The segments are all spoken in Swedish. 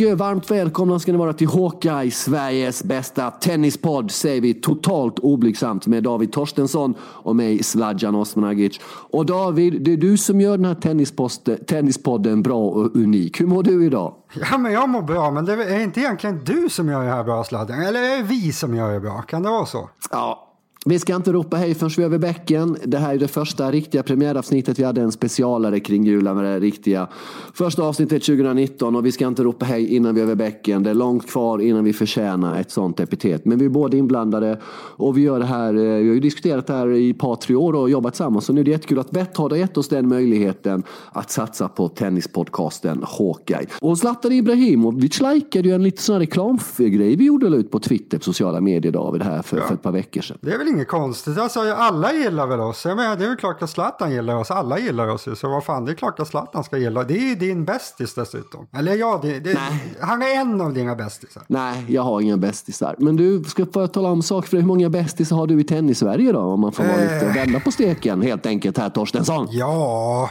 Och varmt välkomna ska ni vara till Hawkeye, Sveriges bästa tennispodd, säger vi totalt oblygsamt med David Torstensson och mig Sladjan Osmanagic. Och David, det är du som gör den här tennispodden bra och unik. Hur mår du idag? Ja, men jag mår bra, men det är inte egentligen du som gör det här bra Sladjan, eller är det vi som gör det bra? Kan det vara så? Ja, vi ska inte ropa hej förrän vi är över bäcken. Det här är det första riktiga premiäravsnittet. Vi hade en specialare kring julen med det riktiga första avsnittet 2019 och vi ska inte ropa hej innan vi är över bäcken. Det är långt kvar innan vi förtjänar ett sånt epitet. Men vi är båda inblandade och vi gör det här. Eh, vi har ju diskuterat det här i ett par, tre år och jobbat tillsammans. Så nu är det jättekul att Betthard har gett oss den möjligheten att satsa på tennispodcasten Hawkeye. Och Zlatan Ibrahimovic likade ju en liten sån här reklamgrej vi gjorde ut på Twitter, på sociala medier, David, här för, ja. för ett par veckor sedan inget konstigt. Alltså, alla gillar väl oss. Jag menar, det är väl klart att Zlatan gillar oss. Alla gillar oss ju. Så vad fan, det är klart att Zlatan ska gilla. Det är ju din bästis dessutom. Eller ja, det, det, han är en av dina bästisar. Nej, jag har inga bästisar. Men du, ska få tala om sak för Hur många bästisar har du i tennis-Sverige då? Om man får vara lite, vända på steken helt enkelt här, Torstensson. Ja...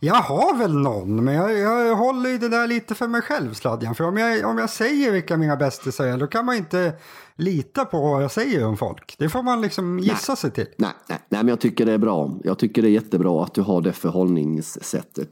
Jag har väl någon, men jag, jag håller ju det där lite för mig själv, Sladjan. För om jag, om jag säger vilka mina bästisar är, då kan man inte lita på vad jag säger om folk. Det får man liksom gissa nej, sig till. Nej, nej, nej, men jag tycker det är bra. Jag tycker det är jättebra att du har det förhållningssättet.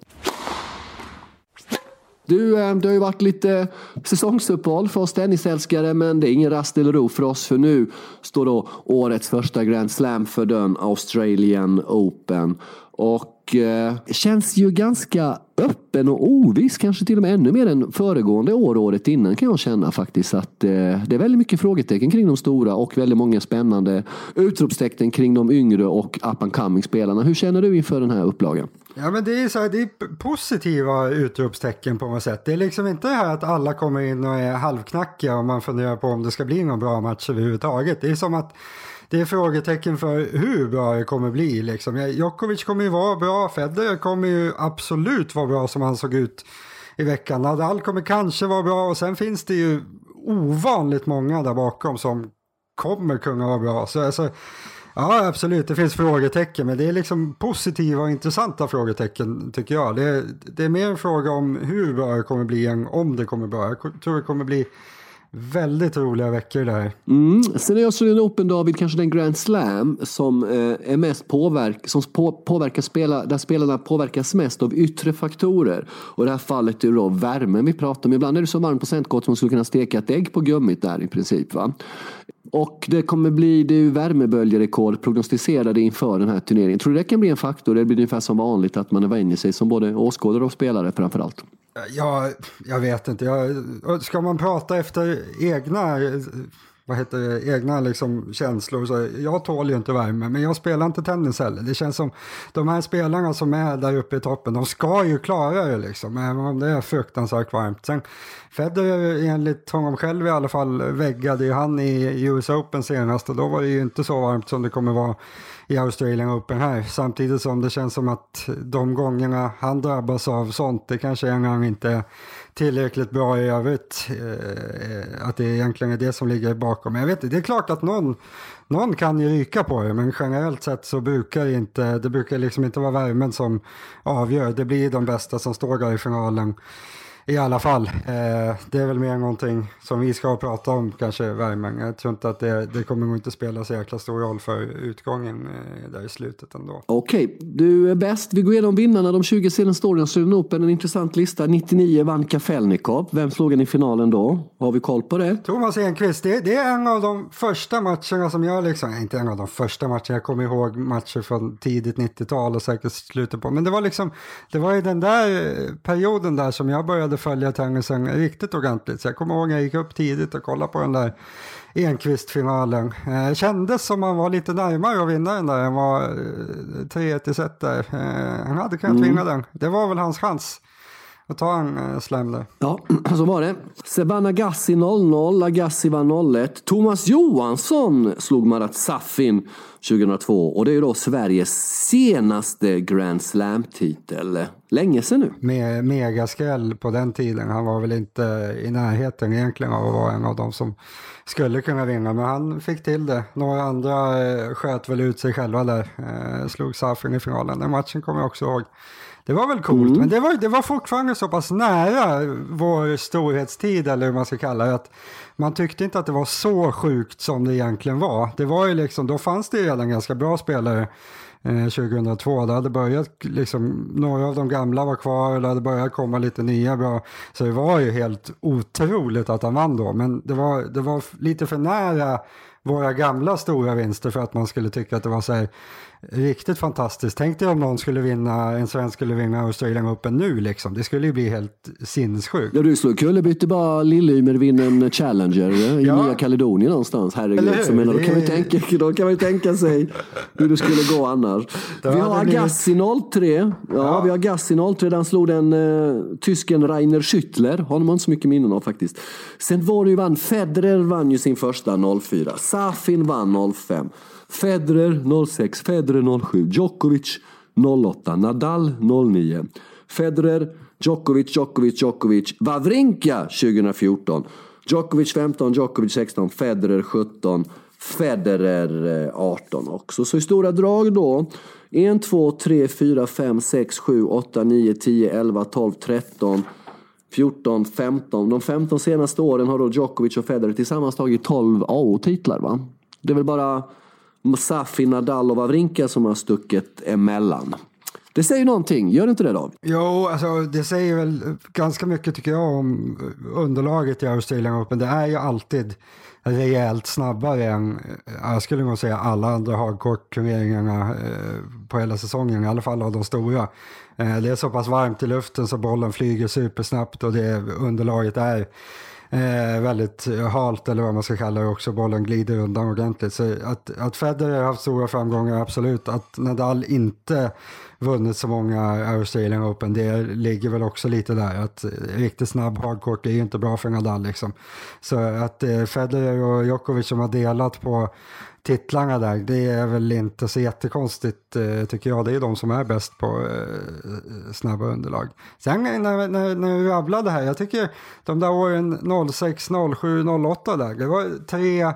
Du, eh, det har ju varit lite säsongsuppehåll för oss tennisälskare men det är ingen rast eller ro för oss för nu står då årets första Grand Slam för dörren, Australian Open. Och och eh, känns ju ganska öppen och oviss, kanske till och med ännu mer än föregående år och året innan kan jag känna faktiskt att eh, det är väldigt mycket frågetecken kring de stora och väldigt många spännande utropstecken kring de yngre och up and coming spelarna. Hur känner du inför den här upplagan? Ja men det är, så här, det är positiva utropstecken på något sätt. Det är liksom inte det här att alla kommer in och är halvknackiga och man funderar på om det ska bli någon bra match överhuvudtaget. Det är som att det är frågetecken för hur bra det kommer bli. Liksom. Djokovic kommer ju vara bra, Federer kommer ju absolut vara bra som han såg ut i veckan. Nadal kommer kanske vara bra och sen finns det ju ovanligt många där bakom som kommer kunna vara bra. Så alltså, Ja, absolut. Det finns frågetecken, men det är liksom positiva och intressanta frågetecken tycker jag. Det är, det är mer en fråga om hur bra det kommer bli än om det kommer bra. Jag tror det kommer bli Väldigt roliga veckor det där. Mm. Sen är Australian Open, David, kanske den Grand Slam som eh, är mest påverk, som på, påverkar spela, där spelarna påverkas mest av yttre faktorer. Och i det här fallet är det då värmen vi pratar om. Ibland är det så varmt på centkort som man skulle kunna steka ett ägg på gummit där i princip. Va? Och det kommer bli det är värmeböljerekord prognostiserade inför den här turneringen. Tror du det kan bli en faktor? Det blir ungefär som vanligt att man vänjer sig som både åskådare och spelare framförallt. Ja, jag vet inte. Jag, ska man prata efter egna, vad heter det, egna liksom känslor så jag tål ju inte värme, men jag spelar inte tennis heller. Det känns som de här spelarna som är där uppe i toppen, de ska ju klara det liksom, även om det är fruktansvärt varmt. Sen Federer enligt honom själv i alla fall väggade ju han i US Open senast och då var det ju inte så varmt som det kommer vara i Australian Open här. Samtidigt som det känns som att de gångerna han drabbas av sånt, det kanske en gång inte är tillräckligt bra i övrigt. Eh, att det egentligen är det som ligger bakom. Jag vet inte, det är klart att någon, någon kan ju ryka på det, men generellt sett så brukar det inte, det brukar liksom inte vara värmen som avgör. Det blir de bästa som står där i finalen i alla fall. Eh, det är väl mer någonting som vi ska prata om kanske, värmen. Jag tror inte att det, det kommer nog inte spela så jäkla stor roll för utgången eh, där i slutet ändå. Okej, okay. du är bäst. Vi går igenom vinnarna de 20 senaste åren. Australian Open, en intressant lista. 99 vann Kafelnikov. Vem slog han i finalen då? Har vi koll på det? Thomas Enqvist, det, det, är en av de första matcherna som jag liksom, inte en av de första matcherna, jag kommer ihåg matcher från tidigt 90-tal och säkert slutet på, men det var liksom, det var i den där perioden där som jag började började följa tennisen riktigt ordentligt. Så jag kommer ihåg att jag gick upp tidigt och kollade på den där Enqvist-finalen. Eh, kändes som han var lite närmare att vinna den där än vad 3-1 eh, i set där. Eh, han hade kunnat mm. vinna den. Det var väl hans chans att ta en eh, slam där. Ja, så var det. Seban Agassi 0-0, Agassi vann 01. Thomas Johansson slog Marat Safin 2002 och det är ju då Sveriges senaste Grand Slam-titel. Länge sedan nu. Med megaskräll på den tiden. Han var väl inte i närheten egentligen av att vara en av dem som skulle kunna vinna, men han fick till det. Några andra eh, sköt väl ut sig själva där, eh, slog Safin i finalen. Den matchen kommer jag också ihåg Det var väl coolt, mm. men det var, det var fortfarande så pass nära vår storhetstid, eller hur man ska kalla det, att man tyckte inte att det var så sjukt som det egentligen var. Det var ju liksom, då fanns det redan ganska bra spelare 2002. Eh, det hade börjat, liksom, några av de gamla var kvar, det hade börjat komma lite nya bra. Så det var ju helt otroligt att han vann då, men det var, det var lite för nära våra gamla stora vinster för att man skulle tycka att det var så här riktigt fantastiskt. Tänk dig om någon skulle vinna, en svensk skulle vinna Australian Open nu liksom. Det skulle ju bli helt sinnessjukt. Ja, du slår kullerbytte bara Lillymer vinner en Challenger i ja. Nya Kaledonien någonstans. Herregud. Så menar, då, kan det... tänka, då kan man ju tänka sig hur det skulle gå annars. vi har Agassi 03. Ja, ja, vi har Agassi 03. Den slog den uh, tysken Rainer Schüttler. Honom har inte så mycket minnen av faktiskt. Sen var det ju vann, Federer vann ju sin första 04. Safin vann 05. Federer 06, Federer 07, Djokovic 08, Nadal 09, Federer, Djokovic, Djokovic, Djokovic, Wawrinka 2014, Djokovic 15, Djokovic 16, Federer 17, Federer eh, 18 också. Så i stora drag då 1, 2, 3, 4, 5, 6, 7, 8, 9, 10, 11, 12, 13 14, 15. De 15 senaste åren har då Djokovic och Federer tillsammans tagit 12 AO-titlar va? Det är väl bara Musafi, Nadal och Wawrinka som har stuckit emellan. Det säger någonting, gör det inte det då? Jo, alltså det säger väl ganska mycket tycker jag om underlaget i Australian Open. Det är ju alltid rejält snabbare än, jag skulle nog säga alla andra hardcourt-turneringarna eh, på hela säsongen, i alla fall av de stora. Eh, det är så pass varmt i luften så bollen flyger supersnabbt och det underlaget är eh, väldigt eh, halt eller vad man ska kalla det också. Bollen glider undan ordentligt. Så att, att Federer har haft stora framgångar, absolut. Att Nadal inte vunnit så många Australian Open, det ligger väl också lite där. Att eh, riktigt snabb hardcourt är ju inte bra för Nadal liksom. Så att eh, Federer och Djokovic som har delat på titlarna där, det är väl inte så jättekonstigt eh, tycker jag. Det är de som är bäst på eh, snabba underlag. Sen när, när, när vi rabblade här, jag tycker de där åren 06, 07, 08 där, det var tre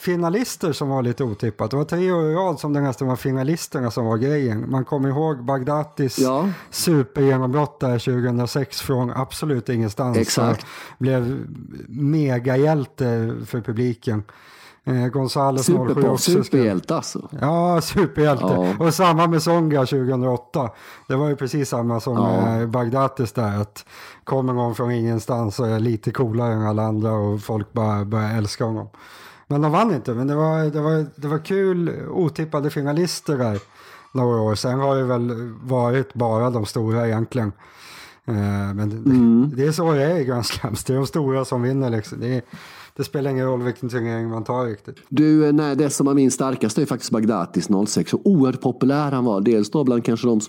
finalister som var lite otippat. Det var tre år i rad som det nästan var finalisterna som var grejen. Man kommer ihåg Bagdatis ja. supergenombrott där 2006 från absolut ingenstans. Exakt. Blev megahjälte för publiken. Eh, Gonzales Superpop, superhjälte alltså. Ja, superhjälte. Ja. Och samma med Songa 2008. Det var ju precis samma som ja. Bagdatis där. Att kommer någon från ingenstans och är lite coolare än alla andra och folk bara börjar älska honom. Men de vann inte, men det var, det var, det var kul otippade finalister där några år. Sen har det väl varit bara de stora egentligen. Eh, men mm. det, är så det är i Grand Slams, det är de stora som vinner liksom. Det är, det spelar ingen roll vilken turnering man tar riktigt. Du, eh, nej, det som var min starkaste är faktiskt Bagdatis 06. Så oerhört populär han var. Dels då bland kanske de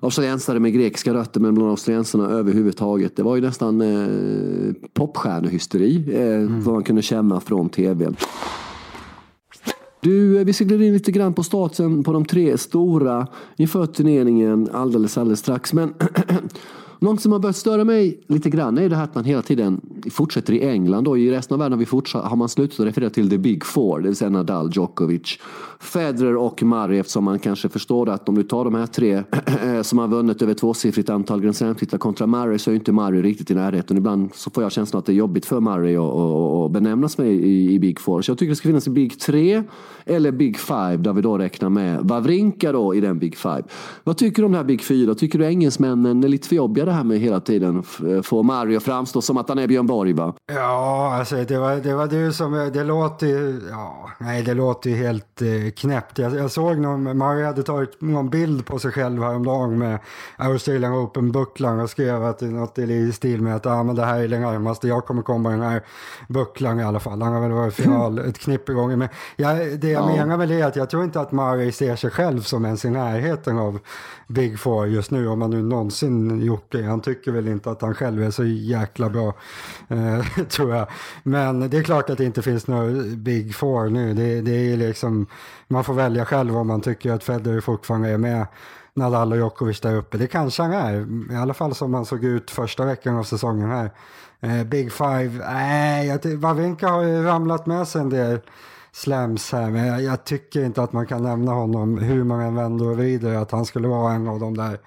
australiensare med grekiska rötter, men bland australiensarna överhuvudtaget. Det var ju nästan eh, popstjärnehysteri, eh, mm. vad man kunde känna från tv. Du, eh, vi ska glida in lite grann på statusen på de tre stora inför turneringen alldeles, alldeles strax. Men Något som har börjat störa mig lite grann är det här att man hela tiden fortsätter i England och i resten av världen har, vi fortsatt, har man slutat referera till the big four, det vill säga Nadal, Djokovic, Federer och Murray eftersom man kanske förstår att om du tar de här tre som har vunnit över tvåsiffrigt antal Grand Slam-titlar kontra Murray så är inte Murray riktigt i närheten. Ibland så får jag känslan att det är jobbigt för Murray att benämnas med i, i Big Four. Så jag tycker det ska finnas i Big 3 eller Big Five där vi då räknar med Wawrinka då i den Big Five. Vad tycker du om det här Big 4? Tycker du engelsmännen är lite för jobbiga det här med hela tiden få Mario att framstå som att han är Björn Borg va? Ja, alltså det var, det var du som, det låter ju, ja, nej det låter ju helt eh, knäppt. Jag, jag såg någon, Mario hade tagit någon bild på sig själv häromdagen med Australian Open-bucklan och skrev att något i stil med att ah, men det här är det närmaste jag kommer komma den här bucklan i alla fall. Han har väl varit final ett knippe gånger. Men jag, det jag ja. menar väl är att jag tror inte att Murray ser sig själv som ens i närheten av Big Four just nu, om han nu någonsin gjort det. Han tycker väl inte att han själv är så jäkla bra, eh, tror jag. Men det är klart att det inte finns några Big Four nu. Det, det är liksom, man får välja själv om man tycker att Federer fortfarande är med. Nadal och Djokovic där uppe. Det kanske han är, i alla fall som han såg ut första veckan av säsongen här. Eh, Big Five, nej, Wawrinka har ju ramlat med sig en del slams här, men jag, jag, tycker inte att man kan nämna honom hur man än vänder och vrider, att han skulle vara en av de där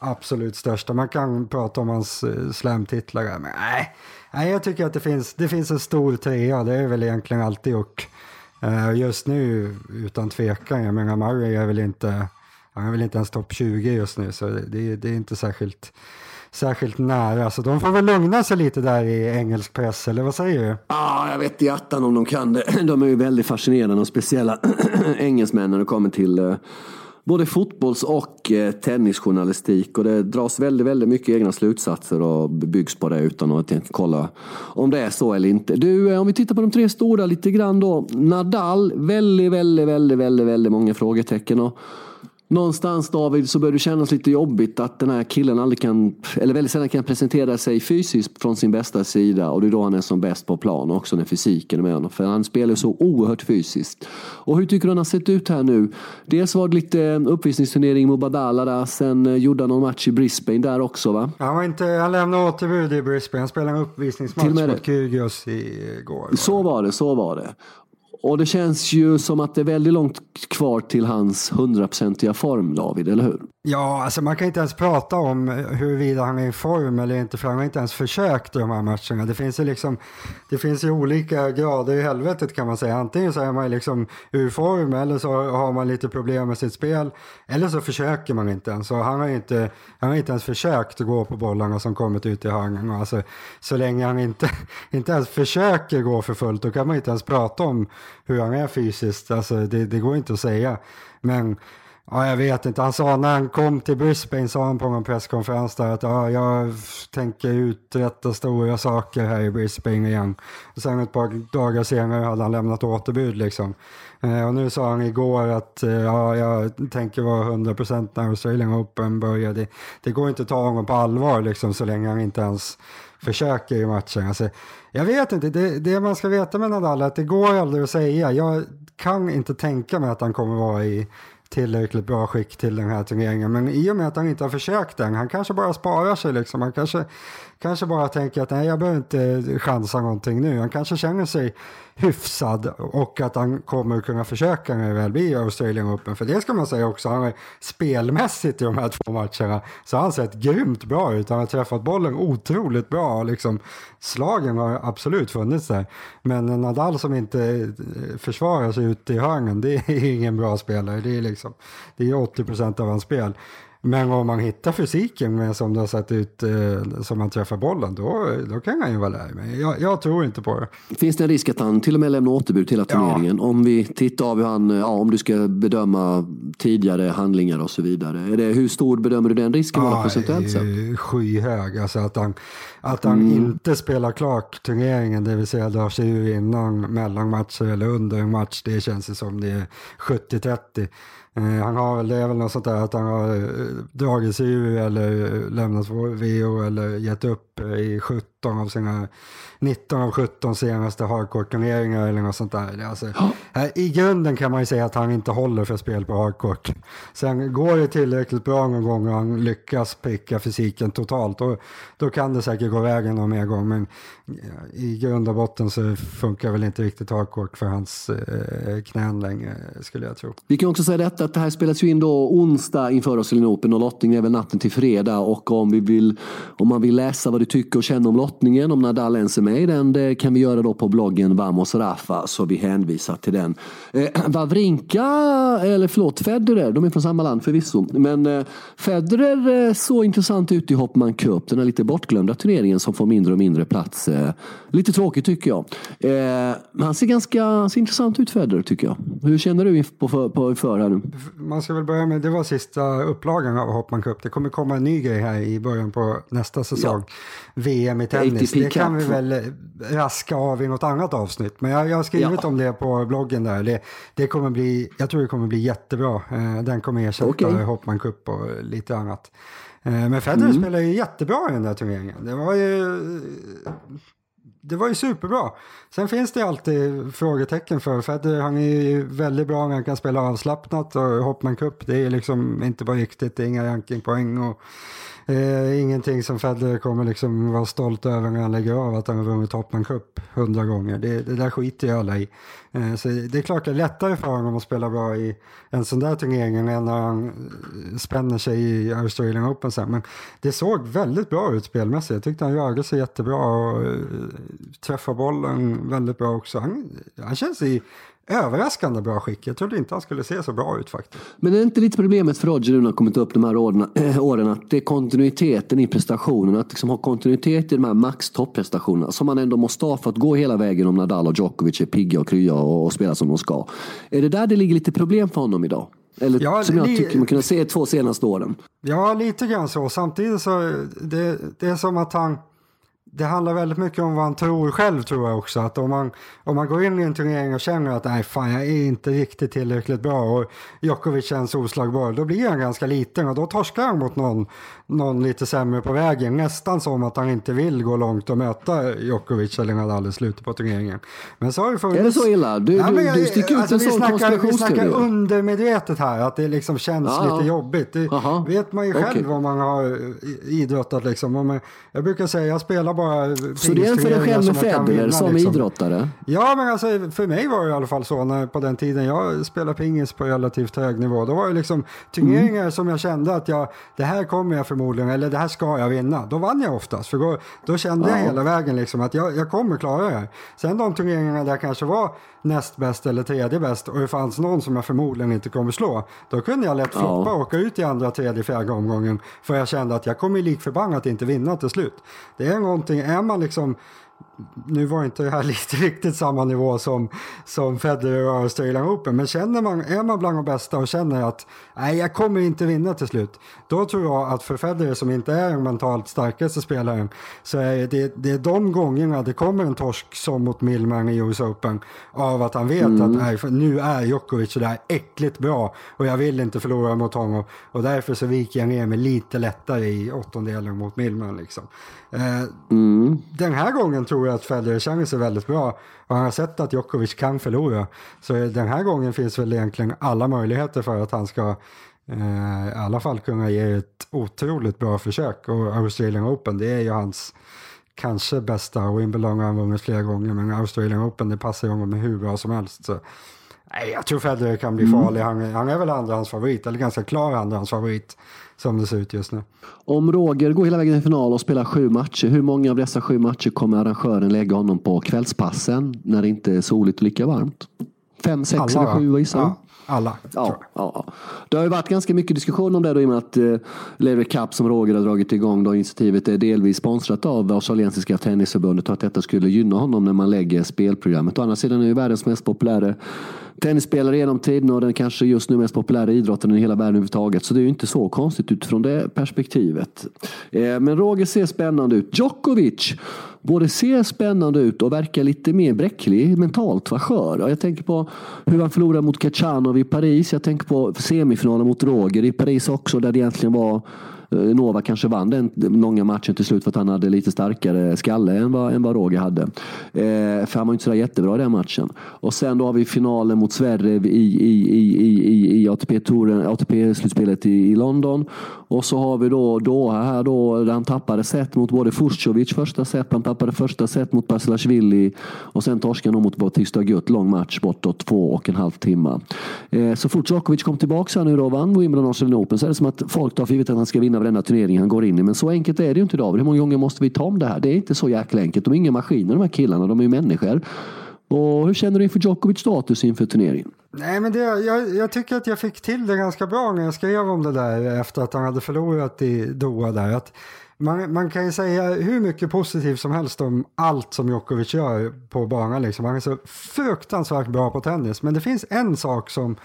absolut största. Man kan prata om hans uh, slamtitlar, men nej, nej, jag tycker att det finns, det finns en stor trea, det är väl egentligen alltid gjort. Eh, just nu, utan tvekan, jag menar Murray är väl inte, han är väl inte ens topp 20 just nu, så det, det är inte särskilt särskilt nära. Så de får väl lugna sig lite där i engelsk press, eller vad säger du? Ja, ah, jag vet i attan om de kan det. De är ju väldigt fascinerande och speciella engelsmän när det kommer till eh, både fotbolls och eh, tennisjournalistik. Och det dras väldigt, väldigt mycket egna slutsatser och byggs på det utan att kolla om det är så eller inte. Du, eh, om vi tittar på de tre stora lite grann då. Nadal, väldigt, väldigt, väldigt, väldigt, väldigt många frågetecken. Och Någonstans David så börjar det kännas lite jobbigt att den här killen aldrig kan, eller väldigt sällan kan presentera sig fysiskt från sin bästa sida och det är då han är som bäst på plan också när fysiken är med honom. För han spelar så oerhört fysiskt. Och hur tycker du han har sett ut här nu? Dels var det lite uppvisningsturnering i Mubadala där, sen eh, gjorde han någon match i Brisbane där också va? Han, var inte, han lämnade återbud i Brisbane, han spelade en uppvisningsmatch mot Kyrgios igår. Så var det, så var det. Och det känns ju som att det är väldigt långt kvar till hans hundraprocentiga form, David, eller hur? Ja, alltså man kan inte ens prata om huruvida han är i form eller inte, för han har inte ens försökt i de här matcherna. Det finns ju liksom, det finns ju olika grader i helvetet kan man säga. Antingen så är man liksom ur form eller så har man lite problem med sitt spel, eller så försöker man inte ens. Han har inte, han har inte ens försökt att gå på bollarna som kommit ut i hörnen. Alltså, så länge han inte, inte ens försöker gå för fullt, då kan man inte ens prata om hur han är fysiskt. Alltså, det, det går inte att säga. Men Ja, jag vet inte. Han sa när han kom till Brisbane sa han på någon presskonferens där att ja, jag tänker uträtta stora saker här i Brisbane igen. Och sen ett par dagar senare hade han lämnat återbud liksom. Eh, och nu sa han igår att eh, ja, jag tänker vara 100% när Australian Open börjar. Det, det går inte att ta honom på allvar liksom så länge han inte ens försöker i matchen. Alltså, jag vet inte, det, det man ska veta med Nadal är att det går aldrig att säga. Jag kan inte tänka mig att han kommer vara i tillräckligt bra skick till den här turneringen. Men i och med att han inte har försökt den, han kanske bara sparar sig liksom. Han kanske, kanske bara tänker att nej, jag behöver inte chansa någonting nu. Han kanske känner sig hyfsad och att han kommer kunna försöka när det väl blir Australian Open. För det ska man säga också, han är spelmässigt i de här två matcherna så har han sett grymt bra ut. Han har träffat bollen otroligt bra. Liksom, slagen har absolut funnits där. Men Nadal som inte eh, försvarar sig ute i hörnen, det är ingen bra spelare. Det är, liksom, det är 80 procent av hans spel. Men om man hittar fysiken med som det har sett ut eh, som man träffar bollen, då, då kan han ju vara där. Men jag, jag, tror inte på det. Finns det en risk att han till och med lämnar återbud till hela turneringen? Ja. Om vi tittar av hur han, ja, om du ska bedöma tidigare handlingar och så vidare. Är det, hur stor bedömer du den risken ja, procentuellt sett? Skyhög. Alltså att han, att han mm. inte spelar klart turneringen, det vill säga drar sig ur innan mellanmatcher eller under en match, det känns som det är 70-30. Eh, han har väl, det är väl något sånt där att han har eh, dragit sig ur eller eh, lämnat VO eller gett upp i 17 av sina 19 av 17 senaste hardcore-turneringar eller något sånt där. Alltså, ja. I grunden kan man ju säga att han inte håller för spel på hardcore. Sen går det tillräckligt bra någon gång och han lyckas pricka fysiken totalt, och då kan det säkert gå vägen någon mer gång. Men i grund och botten så funkar väl inte riktigt hardcore för hans eh, knän längre, skulle jag tro. Vi kan också säga detta att det här spelas ju in då onsdag inför Australian Open och lottningen är väl natten till fredag. Och om, vi vill, om man vill läsa vad du tycker och känner om lottningen, om Nadal ens är med i den, det kan vi göra då på bloggen Vamos Rafa, så vi hänvisar till den. Eh, Wawrinka, eller förlåt, Federer, de är från samma land förvisso, men eh, Federer eh, såg intressant ut i Hopman Cup, den här lite bortglömda turneringen som får mindre och mindre plats. Eh, lite tråkigt tycker jag. Eh, han ser ganska han ser intressant ut Federer tycker jag. Hur känner du på, för, på för här nu? Man ska väl börja med, det var sista upplagan av Hopman Cup. Det kommer komma en ny grej här i början på nästa säsong. Ja. VM i tennis. ATP det kan vi väl raska av i något annat avsnitt. Men jag, jag har skrivit ja. om det på bloggen där. Det, det, kommer bli, jag tror det kommer bli jättebra. Eh, den kommer ersätta okay. Hopman Cup och lite annat. Eh, men Federer mm. spelar ju jättebra i den där turneringen. Det var ju, det var ju superbra. Sen finns det alltid frågetecken för Federer. Han är ju väldigt bra när han kan spela avslappnat och Hopman Cup det är liksom inte bara riktigt, det är inga rankingpoäng. Och Eh, ingenting som Federer kommer liksom vara stolt över när han lägger av att han har vunnit Topman Cup hundra gånger. Det, det där skiter jag alla i. Eh, så det är klart det är lättare för honom att spela bra i en sån där turnering än när han eh, spänner sig i Australian Open sen. Men det såg väldigt bra ut spelmässigt. Jag tyckte han rörde sig jättebra och eh, träffade bollen väldigt bra också. Han, han känns i överraskande bra skick. Jag trodde inte han skulle se så bra ut faktiskt. Men är det inte lite problemet för Roger nu när han kommit upp de här åren, äh, åren att det är kontinuiteten i prestationen, att liksom ha kontinuitet i de här max topprestationerna som man ändå måste ha för att gå hela vägen om Nadal och Djokovic är pigga och krya och, och spelar som de ska. Är det där det ligger lite problem för honom idag? Eller ja, som jag tycker man kunde se två senaste åren. Ja, lite grann så. Samtidigt så det, det är som att han det handlar väldigt mycket om vad han tror själv tror jag också. Att om man, om man går in i en turnering och känner att nej fan jag är inte riktigt tillräckligt bra och Djokovic känns oslagbar. Då blir han ganska liten och då torskar han mot någon, någon lite sämre på vägen. Nästan som att han inte vill gå långt och möta Djokovic eller Nadal i slutet på turneringen. Men så har det funnits... Är det så illa? Du, ja, du, du sticker ut alltså, en sån snackar, Vi snackar undermedvetet här. Att det liksom känns ja, lite jobbigt. Det Aha. vet man ju själv okay. om man har idrottat liksom. Jag brukar säga jag spelar bara Så det jämför dig själv med Federer som liksom. idrottare? Ja, men alltså för mig var det i alla fall så när, på den tiden jag spelade pingis på relativt hög nivå. Då var det liksom turneringar mm. som jag kände att jag, det här kommer jag förmodligen, eller det här ska jag vinna. Då vann jag oftast, för då, då kände ja. jag hela vägen liksom att jag, jag kommer klara det här. Sen de turneringarna där jag kanske var näst bäst eller tredje bäst och det fanns någon som jag förmodligen inte kommer slå. Då kunde jag lätt floppa och åka ut i andra, tredje, fjärde omgången för jag kände att jag kommer lik förbannat inte vinna till slut. Det är någonting, är man liksom nu var inte det här lite riktigt samma nivå som, som Federer och Australian Open, men känner man, är man bland de bästa och känner att nej, jag kommer inte vinna till slut, då tror jag att för Federer som inte är den mentalt starkaste spelaren så är det, det är de gångerna det kommer en torsk som mot Millman i US Open av att han vet mm. att nej, nu är Djokovic så där äckligt bra och jag vill inte förlora mot honom och därför så viker jag ner mig lite lättare i åttondelen mot Millman liksom. Mm. Den här gången tror jag att Federer känner sig väldigt bra och han har sett att Djokovic kan förlora. Så den här gången finns väl egentligen alla möjligheter för att han ska eh, i alla fall kunna ge ett otroligt bra försök. Och Australian Open, det är ju hans kanske bästa. Wimbledon har han vunnit flera gånger, men Australian Open, det passar honom hur bra som helst. Så. Nej, jag tror Federer kan bli mm. farlig. Han, han är väl andrahandsfavorit, eller ganska klar andrahandsfavorit som det ser ut just nu. Om Roger går hela vägen till final och spelar sju matcher, hur många av dessa sju matcher kommer arrangören lägga honom på kvällspassen när det inte är soligt och lika varmt? Fem, sex Alla, eller sju gissar ja, Alla, ja, ja, Det har ju varit ganska mycket diskussion om det då i och med att eh, Lever Cup som Roger har dragit igång då initiativet är delvis sponsrat av australiensiska tennisförbundet och att detta skulle gynna honom när man lägger spelprogrammet. Å andra sidan är ju världens mest populära tennisspelare genom tiden och den kanske just nu mest populära idrotten i hela världen överhuvudtaget. Så det är ju inte så konstigt utifrån det perspektivet. Eh, men Roger ser spännande ut. Djokovic både ser spännande ut och verkar lite mer bräcklig mentalt, var skör. Jag tänker på hur han förlorade mot Kachanov i Paris. Jag tänker på semifinalen mot Roger i Paris också där det egentligen var Eh, Nova kanske vann den långa matchen till slut för att han hade lite starkare skalle än vad, än vad Roger hade. Eh, för han var inte så jättebra i den matchen. Och sen då har vi finalen mot Zverev i, i, i, i, i ATP-slutspelet ATP i, i London. Och så har vi då Doha här då, där han tappade set mot både Fuscovic första set, han tappade första set mot Basilashvili och sen torskade han mot Bautista Gutt, lång match bortåt två och en halv timme. Eh, så fort Djokovic kom tillbaka nu då och vann Wimbledon Australian Open så är det som att folk tar för givet att han ska vinna varenda turnering han går in i. Men så enkelt är det ju inte idag. Hur många gånger måste vi ta om det här? Det är inte så jäkla enkelt. De är inga maskiner de här killarna, de är ju människor. Och hur känner du inför Djokovic status inför turneringen? Nej, men det, jag, jag, tycker att jag fick till det ganska bra när jag skrev om det där efter att han hade förlorat i Doha där. Att man, man kan ju säga hur mycket positivt som helst om allt som Djokovic gör på banan. Liksom. Han är så fruktansvärt bra på tennis. Men det finns en sak som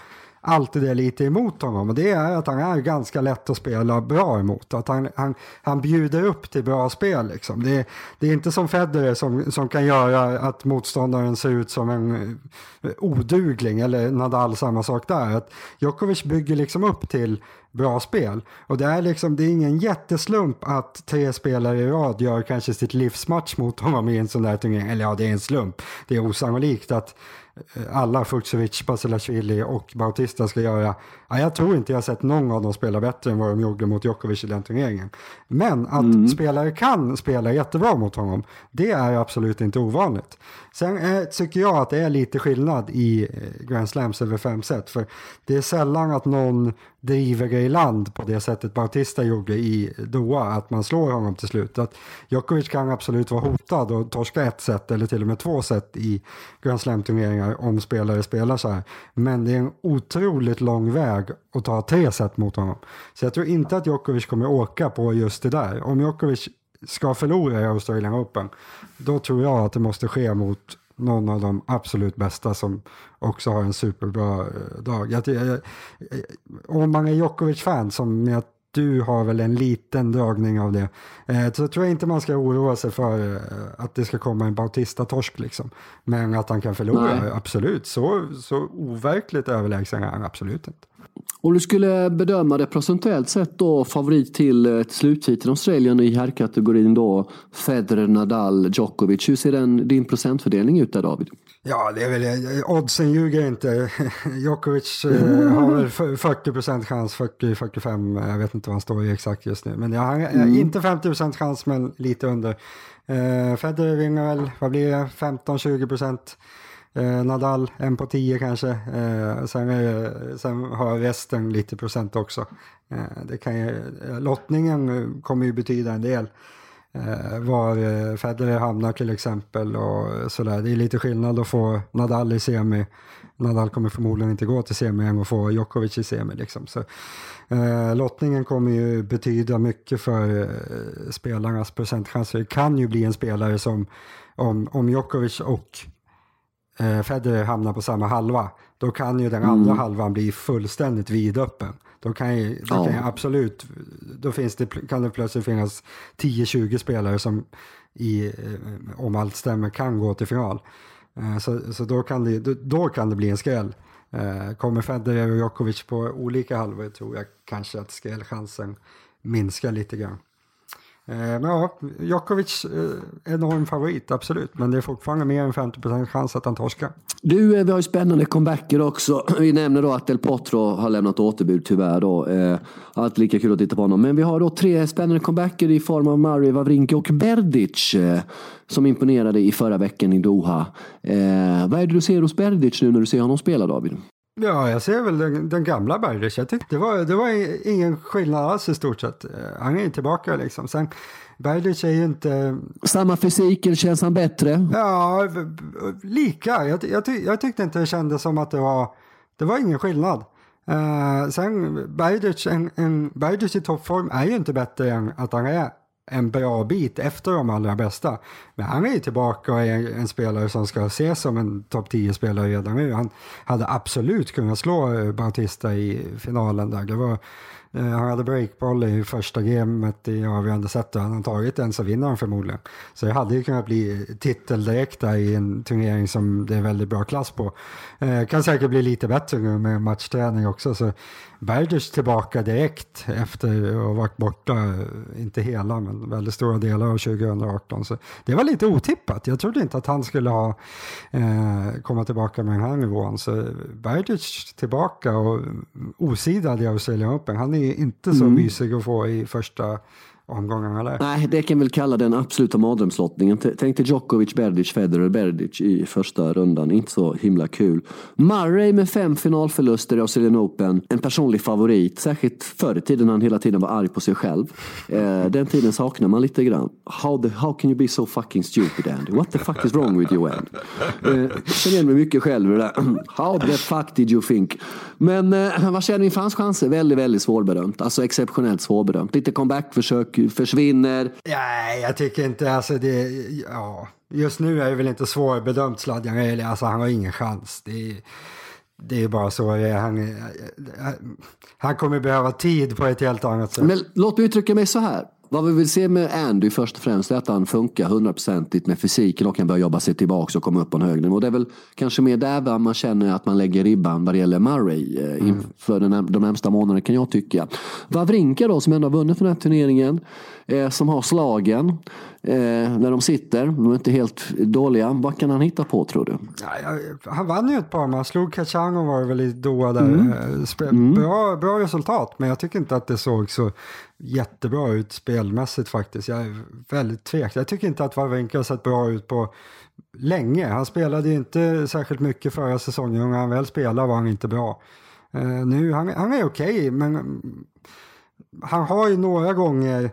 alltid är lite emot honom och det är att han är ganska lätt att spela bra emot. Att han, han, han bjuder upp till bra spel. Liksom. Det, det är inte som Federer som, som kan göra att motståndaren ser ut som en eh, odugling eller Nadal samma sak där. Att Djokovic bygger liksom upp till bra spel. Och det är liksom, det är ingen jätteslump att tre spelare i rad gör kanske sitt livsmatch mot honom i en sån där turnering. Eller ja, det är en slump. Det är osannolikt att eh, alla Fucsovic, Basilashvili och Bautista ska göra. Ja, jag tror inte jag har sett någon av dem spela bättre än vad de gjorde mot Djokovic i den turneringen. Men att mm. spelare kan spela jättebra mot honom, det är absolut inte ovanligt. Sen är, tycker jag att det är lite skillnad i eh, Grand Slams över fem set. För det är sällan att någon driver det i land på det sättet Bautista gjorde i Doha, att man slår honom till slut. Att Djokovic kan absolut vara hotad och torska ett set eller till och med två set i Grand Slam-turneringar om spelare spelar så här. Men det är en otroligt lång väg att ta tre set mot honom. Så jag tror inte att Djokovic kommer åka på just det där. Om Djokovic ska förlora i Australian Open, då tror jag att det måste ske mot någon av de absolut bästa som också har en superbra eh, dag. Jag, jag, om man är Djokovic-fan, som jag du har väl en liten dragning av det. Eh, så tror jag inte man ska oroa sig för eh, att det ska komma en Bautista-torsk liksom. Men att han kan förlora, Nej. absolut. Så, så overkligt överlägsen är han absolut inte. Om du skulle bedöma det procentuellt sett då favorit till eh, sluttiteln Australien i herrkategorin då Federer, Nadal, Djokovic. Hur ser den, din procentfördelning ut där David? Ja, det är väl, oddsen ljuger inte. Djokovic eh, har väl 40 chans, 40-45, jag vet inte vad han står i exakt just nu. Men jag har mm. inte 50 chans, men lite under. Eh, Federer vinner väl, vad blir det, 15-20 procent. Eh, Nadal en på tio kanske. Eh, sen, är, sen har resten lite procent också. Eh, det kan ju, eh, lottningen kommer ju betyda en del. Eh, var eh, Federer hamnar till exempel och sådär. Det är lite skillnad att få Nadal i semi. Nadal kommer förmodligen inte gå till semi än att få Djokovic i semi. Liksom. Så, eh, lottningen kommer ju betyda mycket för eh, spelarnas procentchanser. Det kan ju bli en spelare som om, om Djokovic och eh, Federer hamnar på samma halva, då kan ju den andra mm. halvan bli fullständigt vidöppen. Då kan ju, då ja. kan absolut, då finns det, kan det plötsligt finnas 10-20 spelare som i, eh, om allt stämmer kan gå till final. Eh, så, så då, kan det, då kan det bli en skräll. Eh, kommer Federer och Djokovic på olika halvor tror jag kanske att skrällchansen minskar lite grann. Eh, men ja, Djokovic eh, enorm favorit, absolut. Men det är fortfarande mer än 50% chans att han torskar. Du, eh, vi har ju spännande comebacker också. Vi nämner då att Del Potro har lämnat återbud tyvärr. Då. Alltid lika kul att titta på honom. Men vi har då tre spännande comebacker i form av Murray, Wawrinka och Berdic. Som imponerade i förra veckan i Doha. Vad är det du ser hos Berdic nu när du ser honom spela David? Ja, jag ser väl den, den gamla Berdych. Jag tyckte det var, det var ingen skillnad alls i stort sett. Han är tillbaka liksom. Sen, Berdych är ju inte... Samma fysik, eller känns han bättre? Ja, lika. Jag, jag, jag tyckte inte det kändes som att det var... Det var ingen skillnad. Uh, sen Berdych, en, en Berdych i toppform är ju inte bättre än att han är en bra bit efter de allra bästa. Men han är ju tillbaka och är en spelare som ska ses som en topp 10-spelare redan nu. Han hade absolut kunnat slå Bautista i finalen där. Det var Eh, han hade breakboll i första gamet i avgörande set och hade han tagit den så vinner han förmodligen. Så det hade ju kunnat bli titel direkt där i en turnering som det är väldigt bra klass på. Eh, kan säkert bli lite bättre nu med matchträning också. Så Berdych tillbaka direkt efter att ha varit borta, eh, inte hela men väldigt stora delar av 2018. Så det var lite otippat. Jag trodde inte att han skulle ha eh, komma tillbaka med den här nivån. Så Berdych tillbaka och mm, osidad i Australian Open. Han är inte så mm. mysig att få i första omgångarna? eller? Nej, det kan vi väl kalla den absoluta mardrömslottningen. Tänk dig Djokovic, Berdic, Federer, Berdic i första rundan. Inte så himla kul. Murray med fem finalförluster i Australian Open. En personlig favorit, särskilt förr i tiden när han hela tiden var arg på sig själv. Eh, den tiden saknar man lite grann. How, the, how can you be so fucking stupid Andy? What the fuck is wrong with you Andy? Eh, känner igen mig mycket själv i det där. How the fuck did you think? Men eh, vad känner ni för hans chanser? Väldigt, väldigt svårbedömt. Alltså exceptionellt svårbedömt. Lite comebackförsök försvinner. Nej, jag tycker inte alltså det. Ja, just nu är det väl inte svårbedömt Sladjan Alltså han har ingen chans. Det är, det är bara så det är. Han, han kommer behöva tid på ett helt annat sätt. Men låt mig uttrycka mig så här. Vad vi vill se med Andy först och främst är att han funkar hundraprocentigt med fysiken och kan börja jobba sig tillbaka och komma upp på en hög nivå. Det är väl kanske mer där man känner att man lägger ribban vad det gäller Murray eh, inför mm. de närmsta månaderna kan jag tycka. Wawrinka då som ändå har vunnit den här turneringen, eh, som har slagen eh, när de sitter. De är inte helt dåliga. Vad kan han hitta på tror du? Ja, han vann ju ett par man slog Kachango var väl i Doha där. Mm. Mm. Bra, bra resultat, men jag tycker inte att det såg så jättebra ut spelmässigt faktiskt. Jag är väldigt tveksam. Jag tycker inte att Wawrinka har sett bra ut på länge. Han spelade ju inte särskilt mycket förra säsongen och när han väl spelade var han inte bra. Uh, nu, han, han är okej, okay, men han har ju några gånger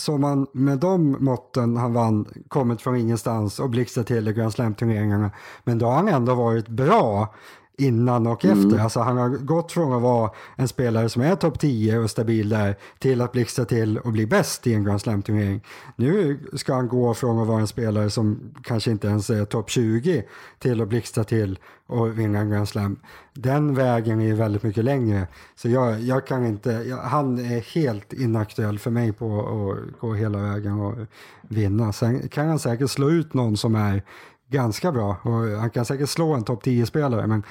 som han med de måtten han vann kommit från ingenstans och blixtrat till i Grand Slam-turneringarna. Men då har han ändå varit bra innan och mm. efter. Alltså han har gått från att vara en spelare som är topp 10 och stabil där till att blixtra till och bli bäst i en Grand Slam-turnering. Nu ska han gå från att vara en spelare som kanske inte ens är topp 20 till att blixtra till och vinna en Grand Slam. Den vägen är väldigt mycket längre. Så jag, jag kan inte, jag, han är helt inaktuell för mig på att gå hela vägen och vinna. Sen kan han säkert slå ut någon som är ganska bra och han kan säkert slå en topp 10-spelare men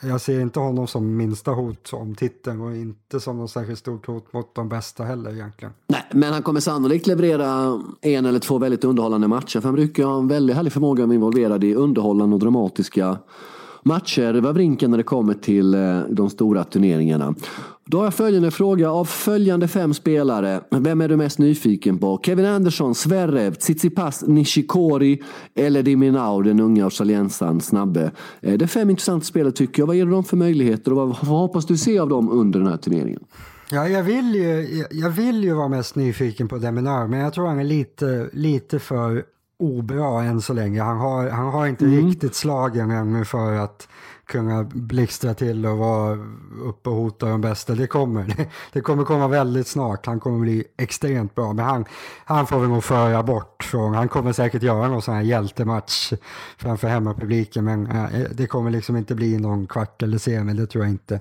jag ser inte honom som minsta hot om titeln och inte som något särskilt stort hot mot de bästa heller egentligen. Nej, men han kommer sannolikt leverera en eller två väldigt underhållande matcher för han brukar ha en väldigt härlig förmåga att vara involverad i underhållande och dramatiska matcher Wawrinka när det kommer till eh, de stora turneringarna. Då har jag följande fråga. Av följande fem spelare, vem är du mest nyfiken på? Kevin Anderson, Zverev, Tsitsipas, Nishikori eller Diminau, den unga australiensaren, snabbe. Eh, det är fem intressanta spelare tycker jag. Vad ger du dem för möjligheter och vad hoppas du se av dem under den här turneringen? Ja, jag vill ju, jag vill ju vara mest nyfiken på Deminar, men jag tror han är lite, lite för obra än så länge. Han har, han har inte mm. riktigt slagen ännu för att kunna blixtra till och vara uppe och hota de bästa. Det kommer. Det, kommer komma väldigt snart. Han kommer bli extremt bra. Men han, han får vi nog föra bort från. Han kommer säkert göra någon sån här hjältematch framför hemmapubliken. Men eh, det kommer liksom inte bli någon kvart eller semi. Det tror jag inte.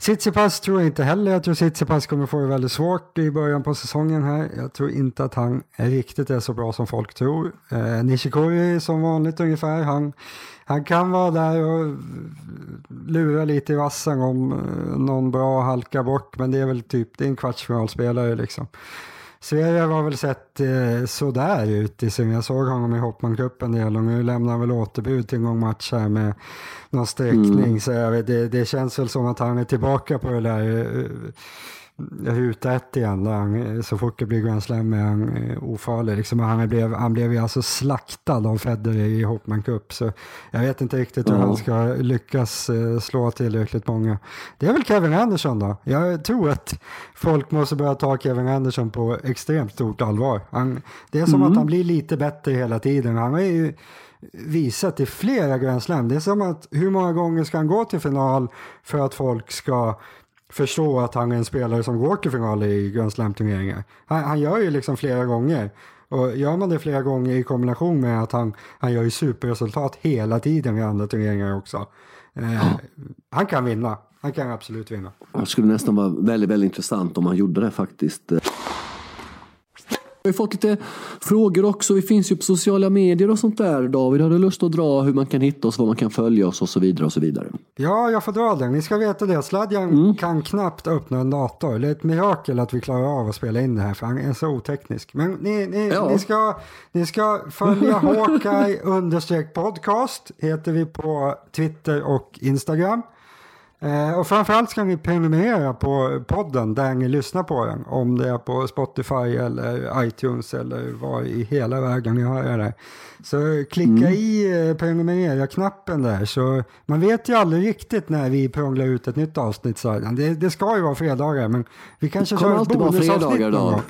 Tsitsipas tror jag inte heller. Jag tror Tsitsipas kommer få det väldigt svårt i början på säsongen här. Jag tror inte att han riktigt är så bra som folk tror. Eh, Nishikori som vanligt ungefär. Han, han kan vara där och lura lite i vassen om eh, någon bra halkar bort. Men det är väl typ, det är en kvartsfinalspelare liksom. Sverige har väl sett eh, sådär ut i sin, jag såg honom i Hoppman Cup en del och nu lämnar han väl återbud till en gång match här med någon sträckning. Mm. Så jag vet, det, det känns väl som att han är tillbaka på det där eh, ruta ett igen. Han, så fort det blir Grand Slam är han eh, ofarlig. Liksom, han, blev, han blev ju alltså slaktad av Federer i Hopman Cup. Så jag vet inte riktigt hur mm. han ska lyckas eh, slå tillräckligt många. Det är väl Kevin Anderson då. Jag tror att folk måste börja ta Kevin Anderson på extremt stort allvar. Han, det är som mm. att han blir lite bättre hela tiden. Han har ju visat i flera Grand Slam. Det är som att hur många gånger ska han gå till final för att folk ska förstå att han är en spelare som går till final i Grand Slam-turneringar. Han, han, gör ju liksom flera gånger. Och gör man det flera gånger i kombination med att han, han gör ju superresultat hela tiden i andra turneringar också. Eh, han kan vinna. Han kan absolut vinna. Det skulle nästan vara väldigt, väldigt intressant om han gjorde det faktiskt. Vi har fått lite frågor också. Vi finns ju på sociala medier och sånt där. David, har du lust att dra hur man kan hitta oss, var man kan följa oss och så vidare och så vidare? Ja, jag får dra den. Ni ska veta det. Sladjan mm. kan knappt öppna en dator. Det är ett mirakel att vi klarar av att spela in det här för han är så oteknisk. Men ni, ni, ja. ni, ska, ni ska följa Hawkeye understreck podcast heter vi på Twitter och Instagram. Eh, och framförallt ska ni prenumerera på podden där ni lyssnar på den. Om det är på Spotify eller iTunes eller var i hela vägen ni hör det. Så klicka mm. i eh, prenumerera-knappen där. Så man vet ju aldrig riktigt när vi prånglar ut ett nytt avsnitt. Så det, det ska ju vara fredagar men vi kanske kör ett bonusavsnitt någon gång.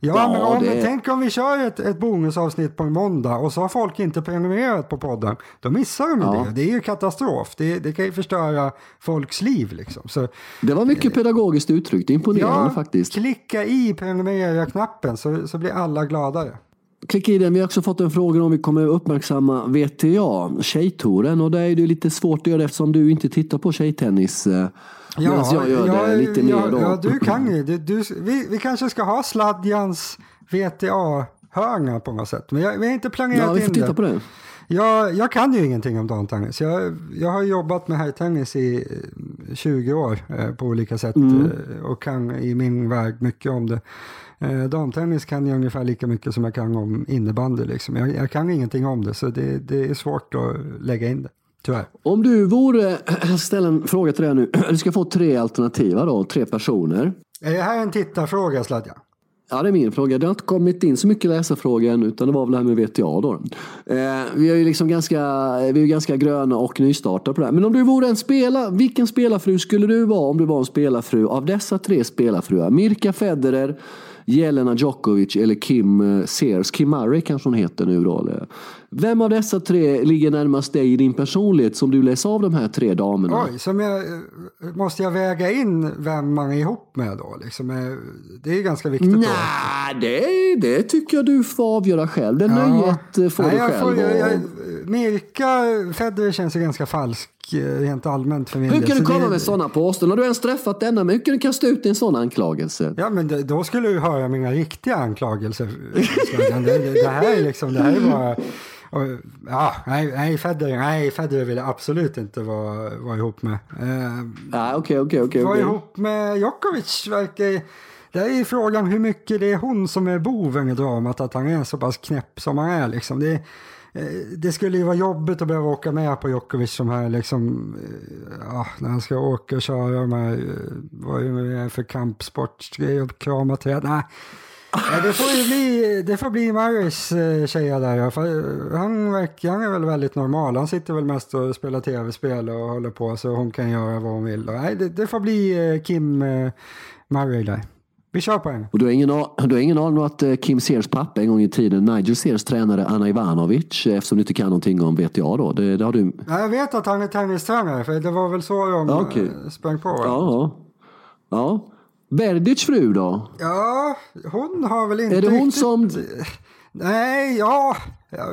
Ja, ja men om, det... tänk om vi kör ett, ett bonusavsnitt på en måndag och så har folk inte prenumererat på podden. Då missar de ja. det. Det är ju katastrof. Det, det kan ju förstöra folks liv. Liksom. Så, det var mycket pedagogiskt uttryckt. Imponerande ja, faktiskt. Klicka i prenumerera-knappen så, så blir alla gladare. Klicka i den. Vi har också fått en fråga om vi kommer uppmärksamma VTA, tjejtouren. Och det är ju lite svårt att göra eftersom du inte tittar på tjejtennis. Eh, ja, jag gör ja, det lite ja, mer då. Ja, du kan ju. Du, du, vi, vi kanske ska ha Sladjans VTA-hörna på något sätt. Men jag, vi har inte planerat in det. Ja, vi får titta det. på det. Jag, jag kan ju ingenting om damtennis. Jag, jag har jobbat med herrtennis i 20 år eh, på olika sätt mm. eh, och kan i min värld mycket om det. Eh, damtennis kan jag ungefär lika mycket som jag kan om innebandy. Liksom. Jag, jag kan ingenting om det så det, det är svårt att lägga in det. Tyvärr. Om du vore, ställa en fråga till dig nu. Du ska få tre alternativa då, tre personer. Är det här en tittarfråga Sladja? Ja, det är min fråga. Det har inte kommit in så mycket läsarfrågor än, utan det var väl det här med VTA då. Eh, vi är ju liksom ganska, vi är ganska gröna och nystartade på det här. Men om du vore en spelare, vilken spelarfru skulle du vara om du var en spelarfru av dessa tre spelarfruar? Mirka Federer, Jelena Djokovic eller Kim eh, Sears. Kim Murray kanske hon heter nu då. Vem av dessa tre ligger närmast dig i din personlighet som du läser av de här tre damerna? Oj, som jag, eh, måste jag väga in vem man är ihop med då? Liksom, eh, det är ganska viktigt. Nej, det, det tycker jag du får avgöra själv. Det ja. nöjet får Nej, du själv. Får, jag, jag, Mirka Federer känns ju ganska falsk rent allmänt för min Hur kan du komma det... med sådana påståenden? Har du ens träffat denna? Men hur kan du kasta ut en sån anklagelse? Ja, men då skulle du höra mina riktiga anklagelser. det, det, här är liksom, det här är bara och, ja, nej, nej, Federer, nej, Federer vill jag absolut inte vara, vara ihop med. Eh, okej, okej, okej. Vara ihop med Djokovic verkar... Det är frågan hur mycket det är hon som är boven i dramat, att han är så pass knäpp som han är. Liksom. Det, eh, Eh, det skulle ju vara jobbigt att behöva åka med på Djokovic som här liksom, ja, när han ska åka och köra de här, eh, vad är det för kampsportsgrejer och krama träd. Nej, Ja, det får ju bli, det får bli Marys eh, tjeja där. Han, verkar, han är väl väldigt normal. Han sitter väl mest och spelar tv-spel och håller på så hon kan göra vad hon vill. Nej, det, det får bli Kim Murray där. Vi kör på henne. Och du har ingen, du har ingen aning om att Kim Sears pappa en gång i tiden, Nigel Sears tränare Anna Ivanovic, eftersom du inte kan någonting om VTA då? Det, det har du... Ja, jag vet att han är tennistränare, för det var väl så de okay. sprang på. Ja, ja. Verdic fru då? Ja, hon har väl inte Är det hon riktigt... som... Nej, ja,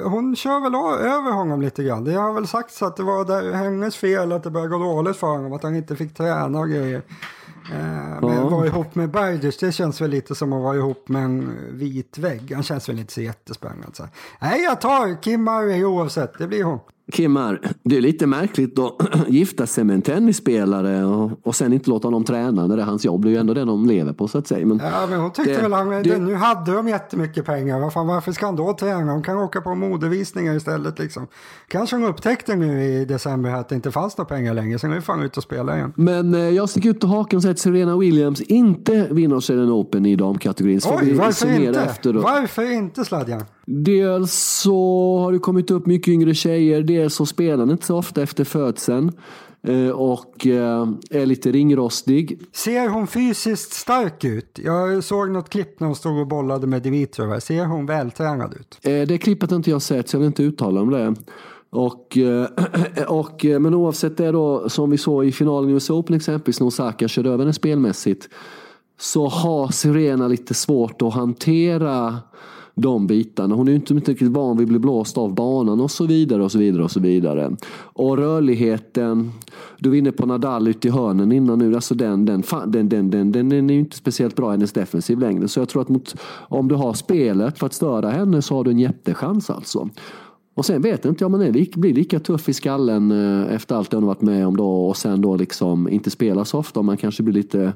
hon kör väl över honom lite grann. Det har väl sagts att det var där, hennes fel att det började gå dåligt för honom, att han inte fick träna och grejer. Eh, men vara ihop med Bergers, det känns väl lite som att vara ihop med en vit vägg. Han känns väl inte så jättespännande. Så. Nej, jag tar Kim Murray oavsett, det blir hon. Kimmar, det är lite märkligt att gifta sig med en tennisspelare och, och sen inte låta honom träna när det är hans jobb. Det är ju ändå det de lever på så att säga. Men ja, men hon tyckte det, väl han, det, nu hade de jättemycket pengar. Varför, varför ska han då träna? Hon kan åka på modevisningar istället. Liksom. Kanske hon upptäckte nu i december att det inte fanns några pengar längre. Så nu får han ut och spela igen. Men eh, jag sticker ut och haken och säger att Serena Williams inte vinner Australian Open i damkategorin. Oj, varför inte? Efter då. Varför inte Sladjan? Dels så har det kommit upp mycket yngre tjejer. Dels så spelar inte så ofta efter födseln. Eh, och eh, är lite ringrostig. Ser hon fysiskt stark ut? Jag såg något klipp när hon stod och bollade med Dimitrov. Ser hon vältränad ut? Eh, det klippet har inte jag sett så jag vill inte uttala om det. Och, och, men oavsett det då, som vi såg i finalen i US Open exempelvis, när Osaka körde över henne spelmässigt, så har Serena lite svårt att hantera de bitarna. Hon är ju inte riktigt van vid att bli blåst av banan och så vidare och så vidare och så vidare. Och rörligheten, du var inne på Nadal ute i hörnen innan nu, alltså den, den, den, den, den, den, den är ju inte speciellt bra i hennes defensiv längre. Så jag tror att mot, om du har spelet för att störa henne så har du en jättechans alltså. Och sen vet inte jag om man är, blir lika tuff i skallen eh, efter allt hon hon varit med om då och sen då liksom inte spelar så ofta. Man kanske blir lite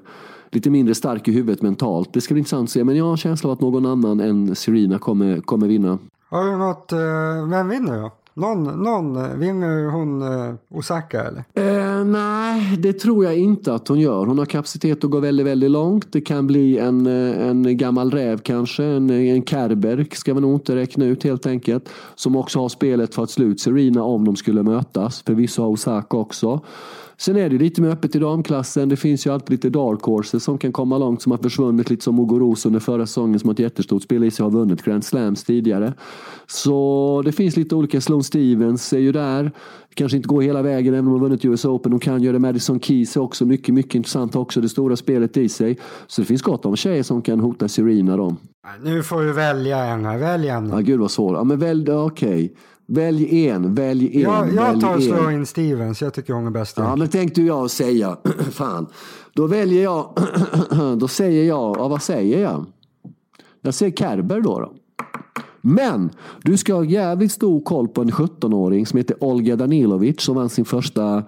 lite mindre stark i huvudet mentalt. Det ska bli intressant att se, men jag har en känsla av att någon annan än Serena kommer, kommer vinna. Har du något, eh, vem vinner då? Någon, någon eh, vinner hon eh, Osaka eller? Eh, nej, det tror jag inte att hon gör. Hon har kapacitet att gå väldigt, väldigt långt. Det kan bli en, en gammal räv kanske, en, en Kerber ska vi nog inte räkna ut helt enkelt. Som också har spelet för att slå ut Serena om de skulle mötas. Förvisso har Osaka också. Sen är det lite mer öppet i damklassen. Det finns ju alltid lite dark horses som kan komma långt som har försvunnit lite som Muguruza under förra säsongen som har ett jättestort spel i sig har vunnit Grand Slams tidigare. Så det finns lite olika. Sloane Stevens är ju där. Kanske inte går hela vägen även om har vunnit US Open. De kan göra det. Madison Keys är också mycket, mycket intressant. också det stora spelet i sig. Så det finns gott om tjejer som kan hota Serena då. Nu får du välja en. Välj en. Ja, gud vad svårt. Ja, men välj, okej. Okay. Välj en, välj en. Jag, jag tar Sloane Stevens, jag tycker hon är bäst. Ja, men tänkte jag säga. Fan. Då väljer jag, då säger jag, ja, vad säger jag? Jag säger Kerber då. då. Men du ska ha jävligt stor koll på en 17-åring som heter Olga Danilovic som vann sin första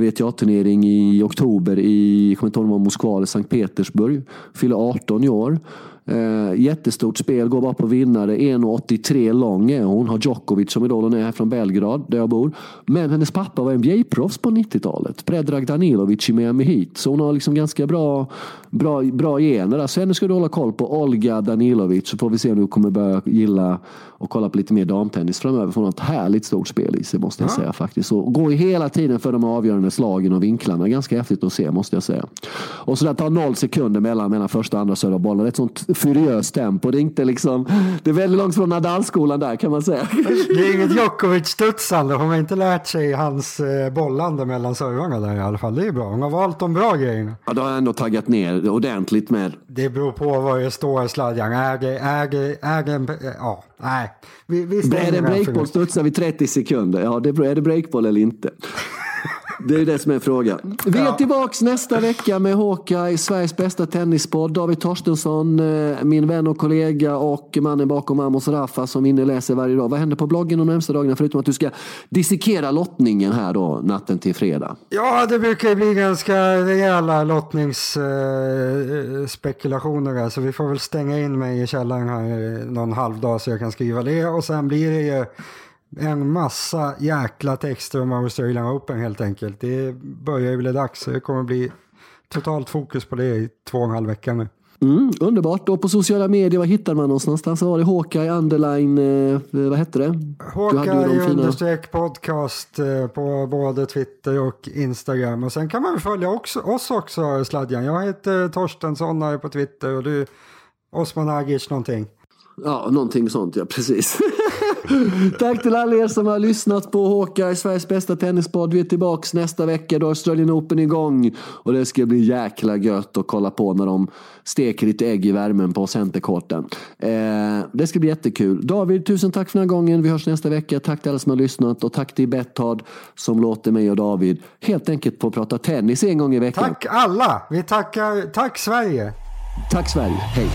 WTA-turnering i oktober i, jag kommer inte ihåg om det var Moskva eller Sankt Petersburg. Fyller 18 i år. Eh, jättestort spel, går bara på vinnare. 1,83 lång är hon. Har Djokovic som idol. Hon är här från Belgrad, där jag bor. Men hennes pappa var NBA-proffs på 90-talet. Predrag Danilovic i Miami Heat. Så hon har liksom ganska bra, bra, bra gener. Så henne ska du hålla koll på. Olga Danilovic. Så får vi se om du kommer börja gilla och kolla på lite mer damtennis framöver. För hon har ett härligt stort spel i sig måste jag ja. säga faktiskt. Och går hela tiden för de avgörande slagen och vinklarna. Ganska häftigt att se måste jag säga. Och så där tar noll sekunder mellan, mellan första och andra servebollen. Det är ett sånt furiöst tempo. Det är inte liksom, det är väldigt långt från Nadal-skolan där kan man säga. Det är inget Djokovic-studsande. Hon har inte lärt sig hans eh, bollande mellan servarna där i alla fall. Det är bra. Hon har valt de bra grejerna. Ja, då har jag ändå taggat ner ordentligt med. Det beror på vad det står i sladjan. Är det, är det, är det, ja, nej. Vi, vi är det en breakboll studsar vi 30 sekunder. Ja, det, är det breakboll eller inte? Det är det som är frågan. Vi är tillbaka nästa vecka med Håka Sveriges bästa tennispodd. David Torstensson, eh, min vän och kollega och mannen bakom Amos Rafa som inne läser varje dag. Vad händer på bloggen de närmsta dagarna förutom att du ska dissekera lottningen här då natten till fredag? Ja, det brukar bli ganska rejäla lottningsspekulationer där så vi får väl stänga in mig i källaren här någon halvdag så jag kan skriva det och sen blir det ju en massa jäkla texter om Australian Open helt enkelt. Det börjar ju bli dags. Det kommer bli totalt fokus på det i två och en halv vecka nu. Mm, underbart. Och på sociala medier, vad hittar man någonstans? Var det Hawkeye underline, eh, vad hette det? Hawkeye understreck podcast eh, på både Twitter och Instagram. Och sen kan man följa också, oss också, Sladjan. Jag heter Torstensson här på Twitter och du Osman Agic någonting. Ja, någonting sånt ja, precis. Tack till alla er som har lyssnat på Håkar, Sveriges bästa tennispodd. Vi är tillbaka nästa vecka. Då är Australian Open igång. Och det ska bli jäkla gött att kolla på när de steker lite ägg i värmen på centerkorten. Eh, det ska bli jättekul. David, tusen tack för den här gången. Vi hörs nästa vecka. Tack till alla som har lyssnat och tack till Betthard som låter mig och David helt enkelt få prata tennis en gång i veckan. Tack alla! Vi tackar, tack Sverige! Tack Sverige, hej!